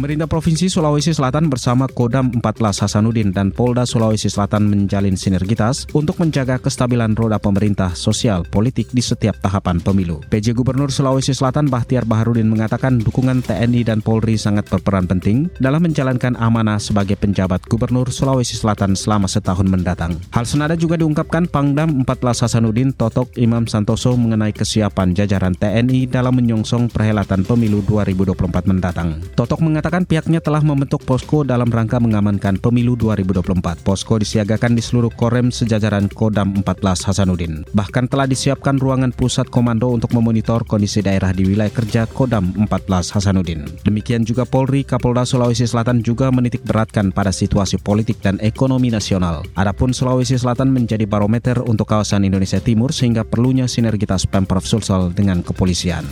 Pemerintah Provinsi Sulawesi Selatan bersama Kodam 14 Hasanuddin dan Polda Sulawesi Selatan menjalin sinergitas untuk menjaga kestabilan roda pemerintah sosial politik di setiap tahapan pemilu. PJ Gubernur Sulawesi Selatan Bahtiar Baharudin mengatakan dukungan TNI dan Polri sangat berperan penting dalam menjalankan amanah sebagai penjabat Gubernur Sulawesi Selatan selama setahun mendatang. Hal senada juga diungkapkan Pangdam 14 Hasanuddin Totok Imam Santoso mengenai kesiapan jajaran TNI dalam menyongsong perhelatan pemilu 2024 mendatang. Totok mengatakan mengatakan pihaknya telah membentuk posko dalam rangka mengamankan pemilu 2024. Posko disiagakan di seluruh korem sejajaran Kodam 14 Hasanuddin. Bahkan telah disiapkan ruangan pusat komando untuk memonitor kondisi daerah di wilayah kerja Kodam 14 Hasanuddin. Demikian juga Polri, Kapolda Sulawesi Selatan juga menitik beratkan pada situasi politik dan ekonomi nasional. Adapun Sulawesi Selatan menjadi barometer untuk kawasan Indonesia Timur sehingga perlunya sinergitas Pemprov Sulsel dengan kepolisian.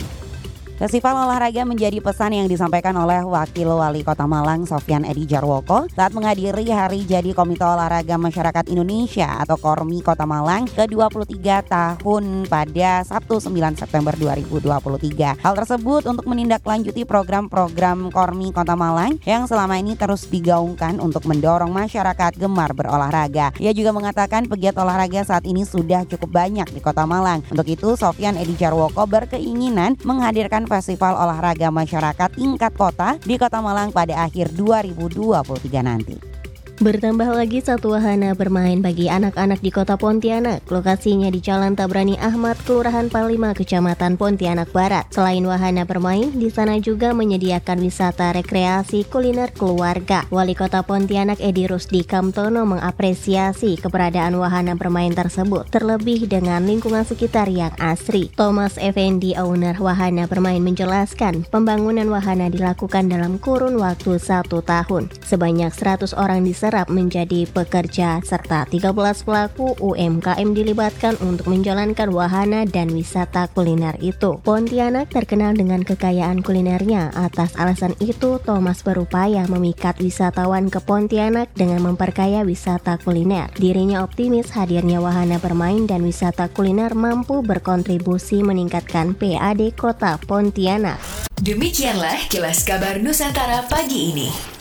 Festival olahraga menjadi pesan yang disampaikan oleh Wakil Wali Kota Malang Sofyan Edi Jarwoko saat menghadiri Hari Jadi Komite Olahraga Masyarakat Indonesia atau Kormi Kota Malang ke-23 tahun pada Sabtu 9 September 2023. Hal tersebut untuk menindaklanjuti program-program Kormi Kota Malang yang selama ini terus digaungkan untuk mendorong masyarakat gemar berolahraga. Ia juga mengatakan pegiat olahraga saat ini sudah cukup banyak di Kota Malang. Untuk itu Sofyan Edi Jarwoko berkeinginan menghadirkan Festival Olahraga Masyarakat tingkat kota di Kota Malang pada akhir 2023 nanti. Bertambah lagi satu wahana bermain bagi anak-anak di kota Pontianak. Lokasinya di Jalan Tabrani Ahmad, Kelurahan Palima, Kecamatan Pontianak Barat. Selain wahana bermain, di sana juga menyediakan wisata rekreasi kuliner keluarga. Wali Kota Pontianak Edi Rusdi Kamtono mengapresiasi keberadaan wahana bermain tersebut, terlebih dengan lingkungan sekitar yang asri. Thomas Effendi, owner wahana bermain menjelaskan, pembangunan wahana dilakukan dalam kurun waktu satu tahun. Sebanyak 100 orang di diserap menjadi pekerja serta 13 pelaku UMKM dilibatkan untuk menjalankan wahana dan wisata kuliner itu. Pontianak terkenal dengan kekayaan kulinernya. Atas alasan itu, Thomas berupaya memikat wisatawan ke Pontianak dengan memperkaya wisata kuliner. Dirinya optimis hadirnya wahana bermain dan wisata kuliner mampu berkontribusi meningkatkan PAD Kota Pontianak. Demikianlah kilas kabar Nusantara pagi ini.